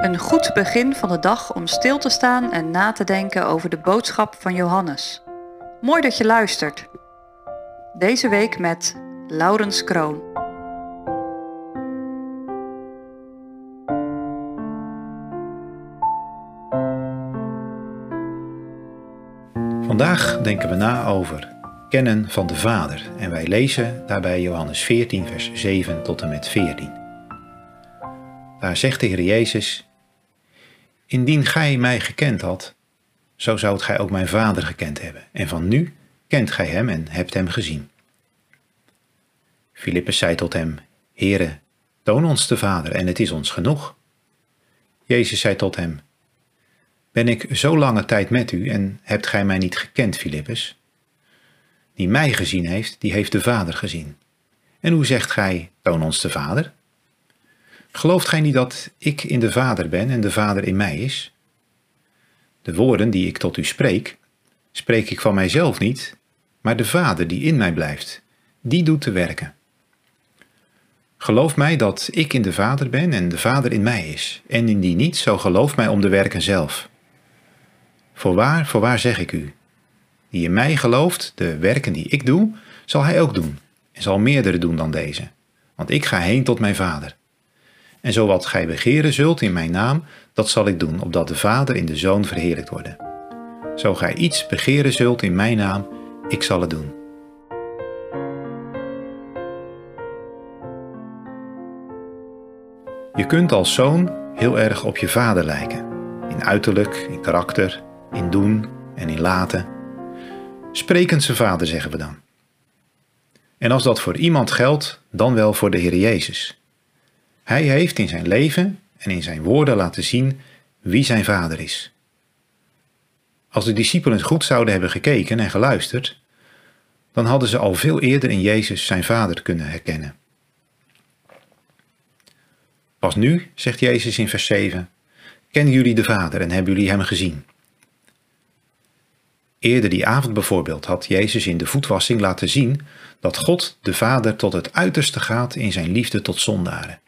Een goed begin van de dag om stil te staan en na te denken over de boodschap van Johannes. Mooi dat je luistert. Deze week met Laurens Kroon. Vandaag denken we na over kennen van de Vader en wij lezen daarbij Johannes 14, vers 7 tot en met 14. Daar zegt de Heer Jezus: Indien gij mij gekend had, zo zoudt gij ook mijn Vader gekend hebben. En van nu kent gij hem en hebt hem gezien. Filippus zei tot hem: Heere, toon ons de Vader en het is ons genoeg. Jezus zei tot hem: Ben ik zo lange tijd met u en hebt gij mij niet gekend, Filippus? Die mij gezien heeft, die heeft de Vader gezien. En hoe zegt gij: Toon ons de Vader? Gelooft gij niet dat ik in de Vader ben en de Vader in mij is? De woorden die ik tot u spreek, spreek ik van mijzelf niet, maar de Vader die in mij blijft, die doet te werken. Geloof mij dat ik in de Vader ben en de Vader in mij is, en indien niet, zo geloof mij om de werken zelf. Voorwaar, voorwaar zeg ik u, die in mij gelooft, de werken die ik doe, zal hij ook doen, en zal meerdere doen dan deze, want ik ga heen tot mijn Vader. En zo wat gij begeren zult in mijn naam, dat zal ik doen, opdat de Vader in de Zoon verheerlijkt worden. Zo gij iets begeren zult in mijn naam, ik zal het doen. Je kunt als zoon heel erg op je vader lijken. In uiterlijk, in karakter, in doen en in laten. Sprekend zijn vader zeggen we dan. En als dat voor iemand geldt, dan wel voor de Heer Jezus. Hij heeft in zijn leven en in zijn woorden laten zien wie zijn vader is. Als de discipelen goed zouden hebben gekeken en geluisterd, dan hadden ze al veel eerder in Jezus zijn vader kunnen herkennen. Pas nu, zegt Jezus in vers 7, kennen jullie de Vader en hebben jullie hem gezien. Eerder die avond bijvoorbeeld had Jezus in de voetwassing laten zien dat God de Vader tot het uiterste gaat in zijn liefde tot zondaren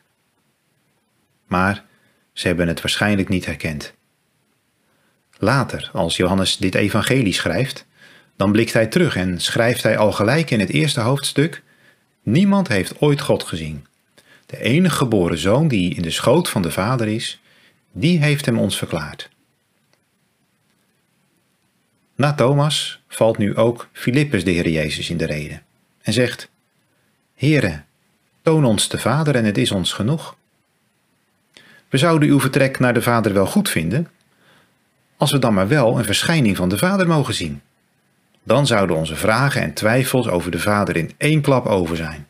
maar ze hebben het waarschijnlijk niet herkend. Later, als Johannes dit evangelie schrijft, dan blikt hij terug en schrijft hij al gelijk in het eerste hoofdstuk: Niemand heeft ooit God gezien. De enige geboren zoon die in de schoot van de Vader is, die heeft hem ons verklaard. Na Thomas valt nu ook Filippus de Heer Jezus in de rede en zegt: Heere, toon ons de Vader en het is ons genoeg. We zouden uw vertrek naar de Vader wel goed vinden, als we dan maar wel een verschijning van de Vader mogen zien. Dan zouden onze vragen en twijfels over de Vader in één klap over zijn.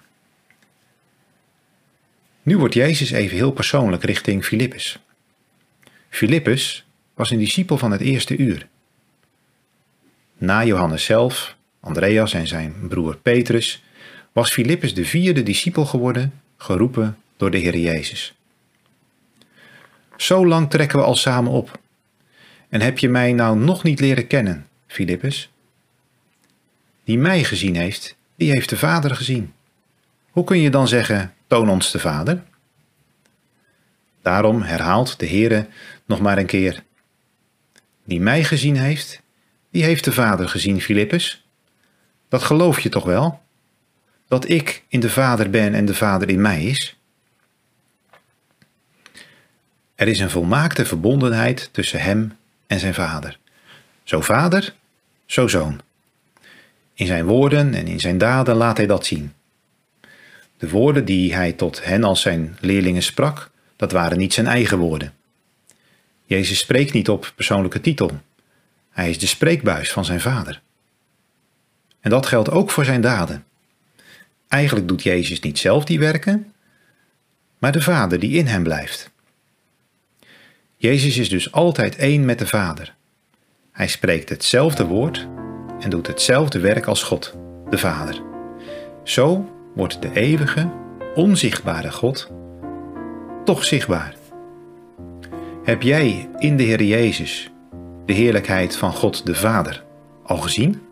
Nu wordt Jezus even heel persoonlijk richting Filippus. Filippus was een discipel van het eerste uur. Na Johannes zelf, Andreas en zijn broer Petrus, was Filippus de vierde discipel geworden, geroepen door de Heer Jezus. Zo lang trekken we al samen op. En heb je mij nou nog niet leren kennen, Filippus? Die mij gezien heeft, die heeft de Vader gezien. Hoe kun je dan zeggen, toon ons de Vader? Daarom herhaalt de Heere nog maar een keer. Die mij gezien heeft, die heeft de Vader gezien, Filippus. Dat geloof je toch wel? Dat ik in de Vader ben en de Vader in mij is? Er is een volmaakte verbondenheid tussen hem en zijn vader. Zo vader, zo zoon. In zijn woorden en in zijn daden laat hij dat zien. De woorden die hij tot hen als zijn leerlingen sprak, dat waren niet zijn eigen woorden. Jezus spreekt niet op persoonlijke titel. Hij is de spreekbuis van zijn vader. En dat geldt ook voor zijn daden. Eigenlijk doet Jezus niet zelf die werken, maar de Vader die in hem blijft. Jezus is dus altijd één met de Vader. Hij spreekt hetzelfde woord en doet hetzelfde werk als God, de Vader. Zo wordt de eeuwige, onzichtbare God toch zichtbaar. Heb jij in de Heer Jezus de heerlijkheid van God de Vader al gezien?